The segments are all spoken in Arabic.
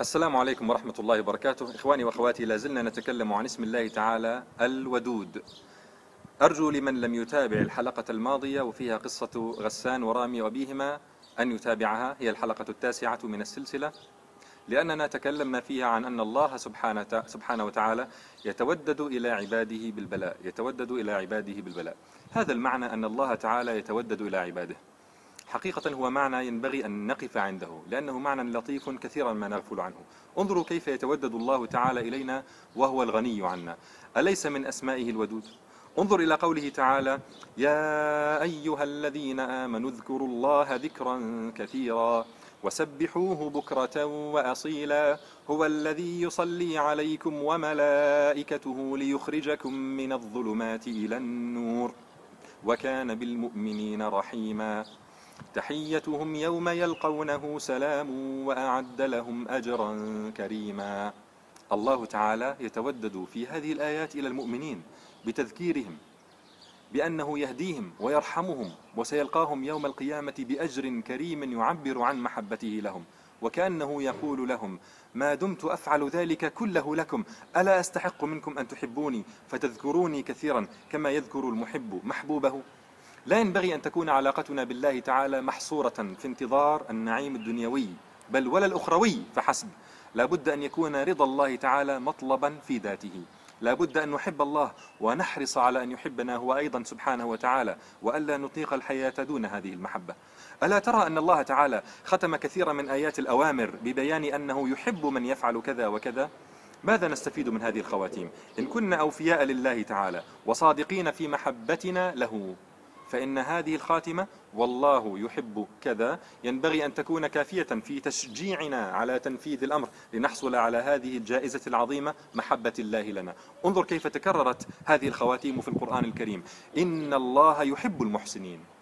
السلام عليكم ورحمة الله وبركاته. إخواني وأخواتي لازلنا نتكلم عن اسم الله تعالى الودود. أرجو لمن لم يتابع الحلقة الماضية وفيها قصة غسان ورامي وأبيهما أن يتابعها. هي الحلقة التاسعة من السلسلة. لأننا تكلمنا فيها عن أن الله سبحانه, سبحانه وتعالى يتودد إلى عباده بالبلاء يتودد إلى عباده بالبلاء. هذا المعنى أن الله تعالى يتودد إلى عباده. حقيقة هو معنى ينبغي أن نقف عنده لأنه معنى لطيف كثيرا ما نغفل عنه. انظروا كيف يتودد الله تعالى إلينا وهو الغني عنا. أليس من أسمائه الودود؟ انظر إلى قوله تعالى يا أيها الذين آمنوا اذكروا الله ذكرا كثيرا وسبحوه بكرة وأصيلا. هو الذي يصلي عليكم وملائكته ليخرجكم من الظلمات إلى النور. وكان بالمؤمنين رحيما. تحيتهم يوم يلقونه سلام وأعد لهم أجرا كريما. الله تعالى يتودد في هذه الآيات إلى المؤمنين بتذكيرهم بأنه يهديهم ويرحمهم وسيلقاهم يوم القيامة بأجر كريم يعبر عن محبته لهم وكأنه يقول لهم ما دمت أفعل ذلك كله لكم ألا أستحق منكم أن تحبوني فتذكروني كثيرا كما يذكر المحب محبوبه؟ لا ينبغي أن تكون علاقتنا بالله تعالى محصورة في انتظار النعيم الدنيوي بل ولا الأخروي فحسب. لا بد أن يكون رضا الله تعالى مطلبا في ذاته. لا بد أن نحب الله ونحرص على أن يحبنا هو أيضا سبحانه وتعالى وألا نطيق الحياة دون هذه المحبة. ألا ترى أن الله تعالى ختم كثيرا من آيات الأوامر ببيان أنه يحب من يفعل كذا وكذا؟ ماذا نستفيد من هذه الخواتيم؟ إن كنا أوفياء لله تعالى وصادقين في محبتنا له. فإن هذه الخاتمة والله يحب كذا ينبغي أن تكون كافية في تشجيعنا على تنفيذ الأمر لنحصل على هذه الجائزة العظيمة محبة الله لنا. انظر كيف تكررت هذه الخواتيم في القرآن الكريم. إن الله يحب المحسنين.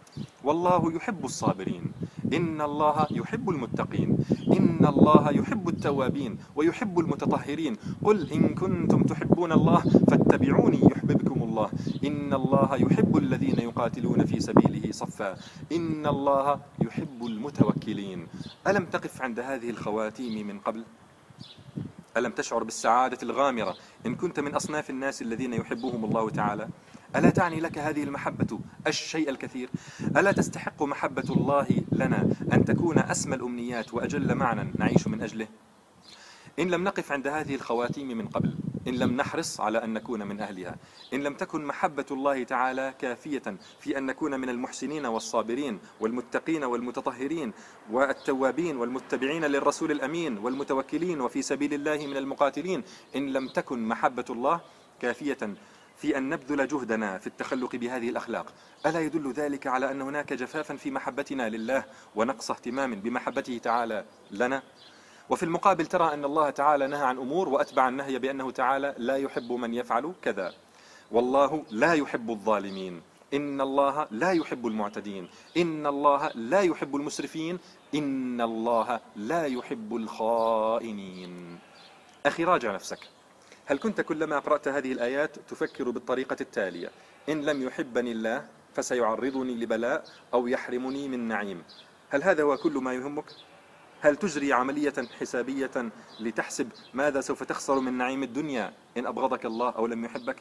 والله يحب الصابرين. إن الله يحب المتقين. إن الله يحب التوابين ويحب المتطهرين. قل إن كنتم تحبون الله فاتبعوني يحببكم الله. إن الله يحب الذين يقاتلون في سبيله صفا. إن الله يحب المتوكلين. ألم تقف عند هذه الخواتيم من قبل؟ ألم تشعر بالسعادة الغامرة إن كنت من أصناف الناس الذين يحبهم الله تعالى؟ ألا تعني لك هذه المحبة الشيء الكثير؟ ألا تستحق محبة الله لنا أن تكون أسمى الأمنيات وأجل معنى نعيش من أجله؟ إن لم نقف عند هذه الخواتيم من قبل إن لم نحرص على أن نكون من أهلها إن لم تكن محبة الله تعالى كافية في أن نكون من المحسنين والصابرين والمتقين والمتطهرين والتوابين والمتبعين للرسول الأمين والمتوكلين وفي سبيل الله من المقاتلين إن لم تكن محبة الله كافية في أن نبذل جهدنا في التخلق بهذه الأخلاق. ألا يدل ذلك على أن هناك جفافا في محبتنا لله ونقص اهتمام بمحبته تعالى لنا؟ وفي المقابل ترى أن الله تعالى نهى عن أمور وأتبع النهي بأنه تعالى لا يحب من يفعل كذا. والله لا يحب الظالمين. إن الله لا يحب المعتدين. إن الله لا يحب المسرفين. إن الله لا يحب الخائنين. أخي راجع نفسك. هل كنت كلما قرأت هذه الآيات تفكر بالطريقة التالية إن لم يحبني الله فسيعرضني لبلاء أو يحرمني من نعيم هل هذا هو كل ما يهمك؟ هل تجري عملية حسابية لتحسب ماذا سوف تخسر من نعيم الدنيا إن أبغضك الله أو لم يحبك؟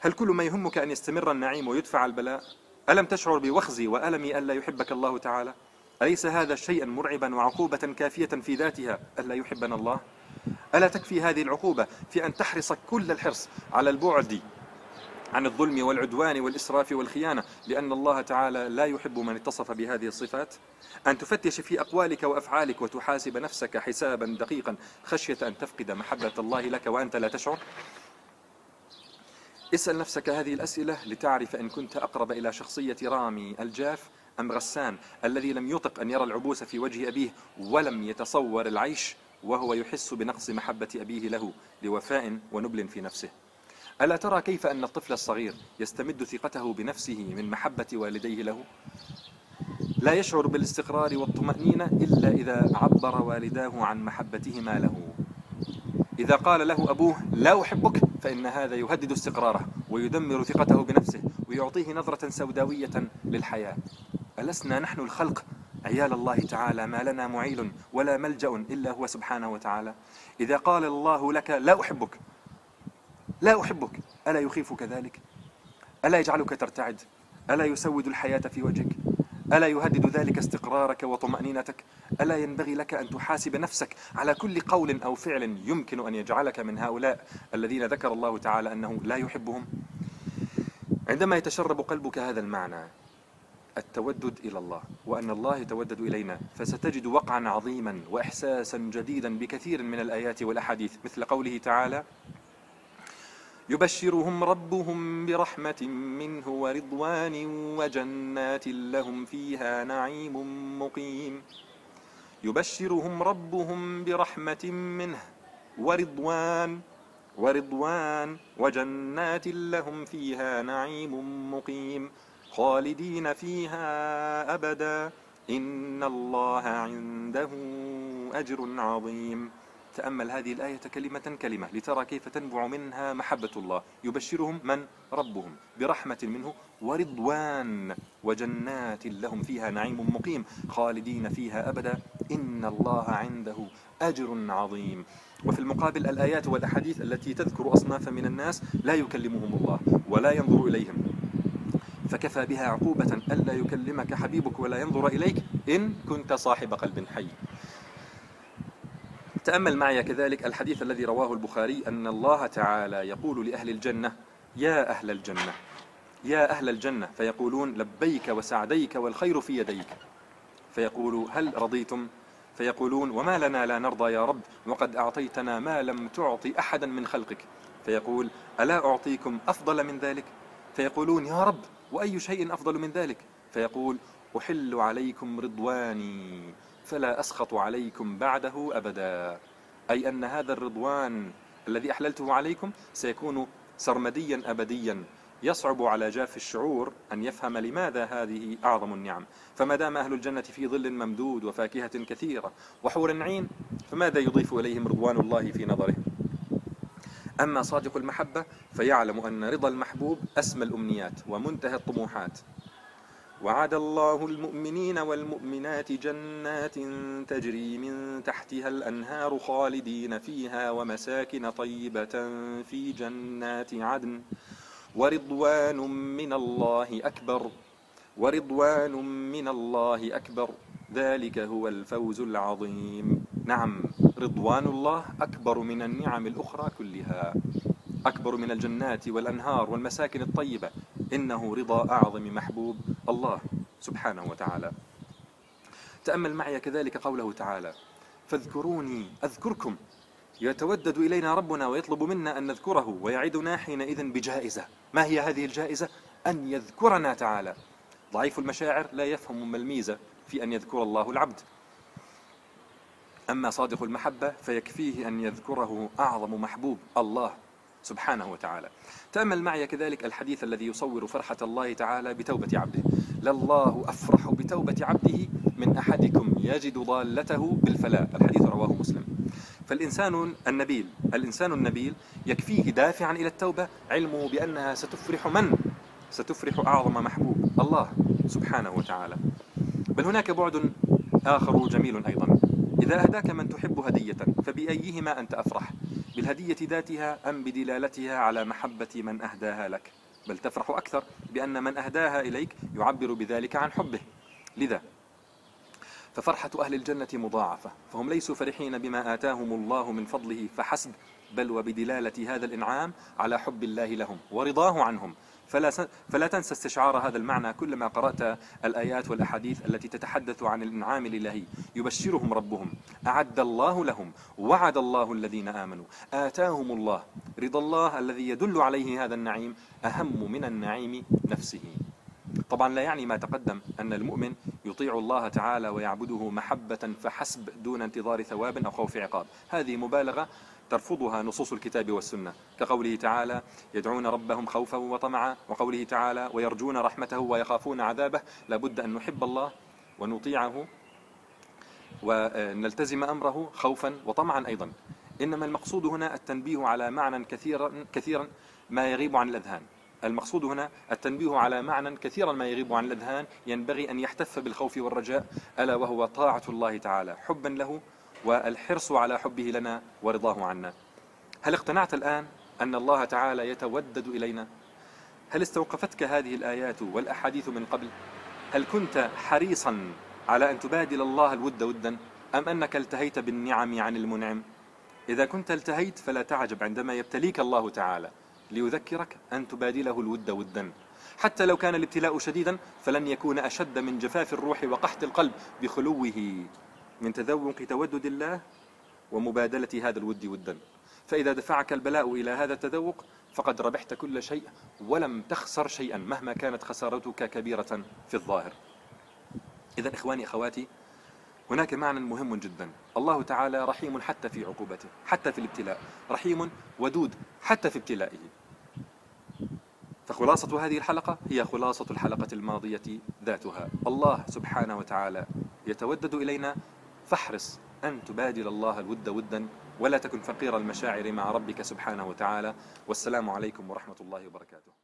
هل كل ما يهمك أن يستمر النعيم ويدفع البلاء؟ ألم تشعر بوخزي وألمي ألا يحبك الله تعالى؟ أليس هذا شيئا مرعبا وعقوبة كافية في ذاتها ألا يحبنا الله؟ ألا تكفي هذه العقوبة في أن تحرص كل الحرص على البعد عن الظلم والعدوان والإسراف والخيانة لأن الله تعالى لا يحب من اتصف بهذه الصفات؟ أن تفتش في أقوالك وأفعالك وتحاسب نفسك حسابا دقيقا خشية أن تفقد محبة الله لك وأنت لا تشعر؟ اسأل نفسك هذه الأسئلة لتعرف إن كنت أقرب إلى شخصية رامي الجاف أم غسان الذي لم يطق أن يرى العبوس في وجه أبيه ولم يتصور العيش؟ وهو يحس بنقص محبة أبيه له لوفاء ونبل في نفسه. ألا ترى كيف أن الطفل الصغير يستمد ثقته بنفسه من محبة والديه له؟ لا يشعر بالاستقرار والطمأنينة إلا إذا عبر والداه عن محبتهما له. إذا قال له أبوه لا أحبك فإن هذا يهدد استقراره ويدمر ثقته بنفسه ويعطيه نظرة سوداوية للحياة. ألسنا نحن الخلق عيال الله تعالى ما لنا معيل ولا ملجأ إلا هو سبحانه وتعالى. إذا قال الله لك لا أحبك لا أحبك ألا يخيفك ذلك ألا يجعلك ترتعد؟ ألا يسود الحياة في وجهك؟ ألا يهدد ذلك استقرارك وطمأنينتك؟ ألا ينبغي لك أن تحاسب نفسك على كل قول أو فعل يمكن أن يجعلك من هؤلاء الذين ذكر الله تعالى أنه لا يحبهم؟ عندما يتشرب قلبك هذا المعنى التودد إلى الله وأن الله يتودد إلينا فستجد وقعا عظيما وإحساسا جديدا بكثير من الآيات والأحاديث مثل قوله تعالى يبشرهم ربهم برحمة منه ورضوان وجنات لهم فيها نعيم مقيم. يبشرهم ربهم برحمة منه ورضوان ورضوان وجنات لهم فيها نعيم مقيم. خالدين فيها أبدا. إن الله عنده أجر عظيم. تأمل هذه الآية كلمة كلمة لترى كيف تنبع منها محبة الله. يبشرهم من? ربهم. برحمة منه ورضوان وجنات لهم فيها نعيم مقيم. خالدين فيها أبدا. إن الله عنده أجر عظيم. وفي المقابل الآيات والأحاديث التي تذكر أصنافا من الناس لا يكلمهم الله ولا ينظر إليهم. فكفى بها عقوبة ألا يكلمك حبيبك ولا ينظر إليك إن كنت صاحب قلب حي. تأمل معي كذلك الحديث الذي رواه البخاري أن الله تعالى يقول لأهل الجنة يا أهل الجنة يا أهل الجنة. فيقولون لبيك وسعديك والخير في يديك. فيقول هل رضيتم؟ فيقولون وما لنا لا نرضى يا رب وقد أعطيتنا ما لم تعطي أحدا من خلقك. فيقول ألا أعطيكم أفضل من ذلك؟ فيقولون يا رب وأي شيء أفضل من ذلك؟ فيقول أحل عليكم رضواني فلا أسخط عليكم بعده أبدا. أي أن هذا الرضوان الذي أحللته عليكم سيكون سرمديا أبديا. يصعب على جاف الشعور أن يفهم لماذا هذه أعظم النعم. فما دام أهل الجنة في ظل ممدود وفاكهة كثيرة وحور عين فماذا يضيف إليهم رضوان الله في نظره؟ أما صادق المحبة فيعلم أن رضا المحبوب أسمى الأمنيات ومنتهى الطموحات. وعد الله المؤمنين والمؤمنات جنات تجري من تحتها الأنهار خالدين فيها ومساكن طيبة في جنات عدن. ورضوان من الله أكبر. ورضوان من الله أكبر. ذلك هو الفوز العظيم. نعم رضوان الله أكبر من النعم الأخرى كلها أكبر من الجنات والأنهار والمساكن الطيبة. إنه رضا أعظم محبوب الله سبحانه وتعالى. تأمل معي كذلك قوله تعالى فاذكروني أذكركم يتودد إلينا ربنا ويطلب منا أن نذكره ويعدنا حينئذ بجائزة. ما هي هذه الجائزة؟ أن يذكرنا تعالى. ضعيف المشاعر لا يفهم ما الميزة في أن يذكر الله العبد. أما صادق المحبة فيكفيه أن يذكره أعظم محبوب الله سبحانه وتعالى. تأمل معي كذلك الحديث الذي يصور فرحة الله تعالى بتوبة عبده. لله أفرح بتوبة عبده من أحدكم يجد ضالته بالفلاة الحديث رواه مسلم. فالإنسان النبيل الإنسان النبيل يكفيه دافعا إلى التوبة. علمه بأنها ستفرح من؟ ستفرح أعظم محبوب الله سبحانه وتعالى. بل هناك بعد آخر جميل أيضا. إذا أهداك من تحب هدية فبأيهما أنت أفرح؟ بالهدية ذاتها أم بدلالتها على محبة من أهداها لك؟ بل تفرح أكثر بأن من أهداها إليك يعبر بذلك عن حبه. لذا ففرحة أهل الجنة مضاعفة فهم ليسوا فرحين بما آتاهم الله من فضله فحسب بل وبدلالة هذا الإنعام على حب الله لهم ورضاه عنهم. فلا, فلا تنسى استشعار هذا المعنى كلما قرأت الآيات والأحاديث التي تتحدث عن الإنعام الإلهي. يبشرهم ربهم. أعد الله لهم. وعد الله الذين آمنوا. آتاهم الله. رضا الله الذي يدل عليه هذا النعيم أهم من النعيم نفسه. طبعا لا يعني ما تقدم أن المؤمن يطيع الله تعالى ويعبده محبة فحسب دون انتظار ثواب أو خوف عقاب. هذه مبالغة ترفضها نصوص الكتاب والسنة. كقوله تعالى يدعون ربهم خوفا وطمعا وقوله تعالى ويرجون رحمته ويخافون عذابه لابد أن نحب الله ونطيعه ونلتزم أمره خوفا وطمعا أيضا. إنما المقصود هنا التنبيه على معنى كثيرا, كثيرا ما يغيب عن الأذهان. المقصود هنا التنبيه على معنى كثيرا ما يغيب عن الأذهان ينبغي أن يحتف بالخوف والرجاء ألا وهو طاعة الله تعالى حبا له والحرص على حبه لنا ورضاه عنا. هل اقتنعت الآن أن الله تعالى يتودد إلينا؟ هل استوقفتك هذه الآيات والأحاديث من قبل؟ هل كنت حريصا على أن تبادل الله الود ودا؟ أم أنك التهيت بالنعم عن المنعم؟ إذا كنت التهيت فلا تعجب عندما يبتليك الله تعالى. ليذكرك أن تبادله الود ودا. حتى لو كان الابتلاء شديدا فلن يكون أشد من جفاف الروح وقحط القلب بخلوه من تذوق تودد الله ومبادلة هذا الود ودا. فإذا دفعك البلاء إلى هذا التذوق فقد ربحت كل شيء ولم تخسر شيئا مهما كانت خسارتك كبيرة في الظاهر. إذا إخواني أخواتي هناك معنى مهم جدا. الله تعالى رحيم حتى في عقوبته حتى في الابتلاء. رحيم ودود حتى في ابتلائه. فخلاصة هذه الحلقة هي خلاصة الحلقة الماضية ذاتها. الله سبحانه وتعالى يتودد إلينا. فاحرص أن تبادل الله الود ودا ولا تكن فقير المشاعر مع ربك سبحانه وتعالى. والسلام عليكم ورحمة الله وبركاته.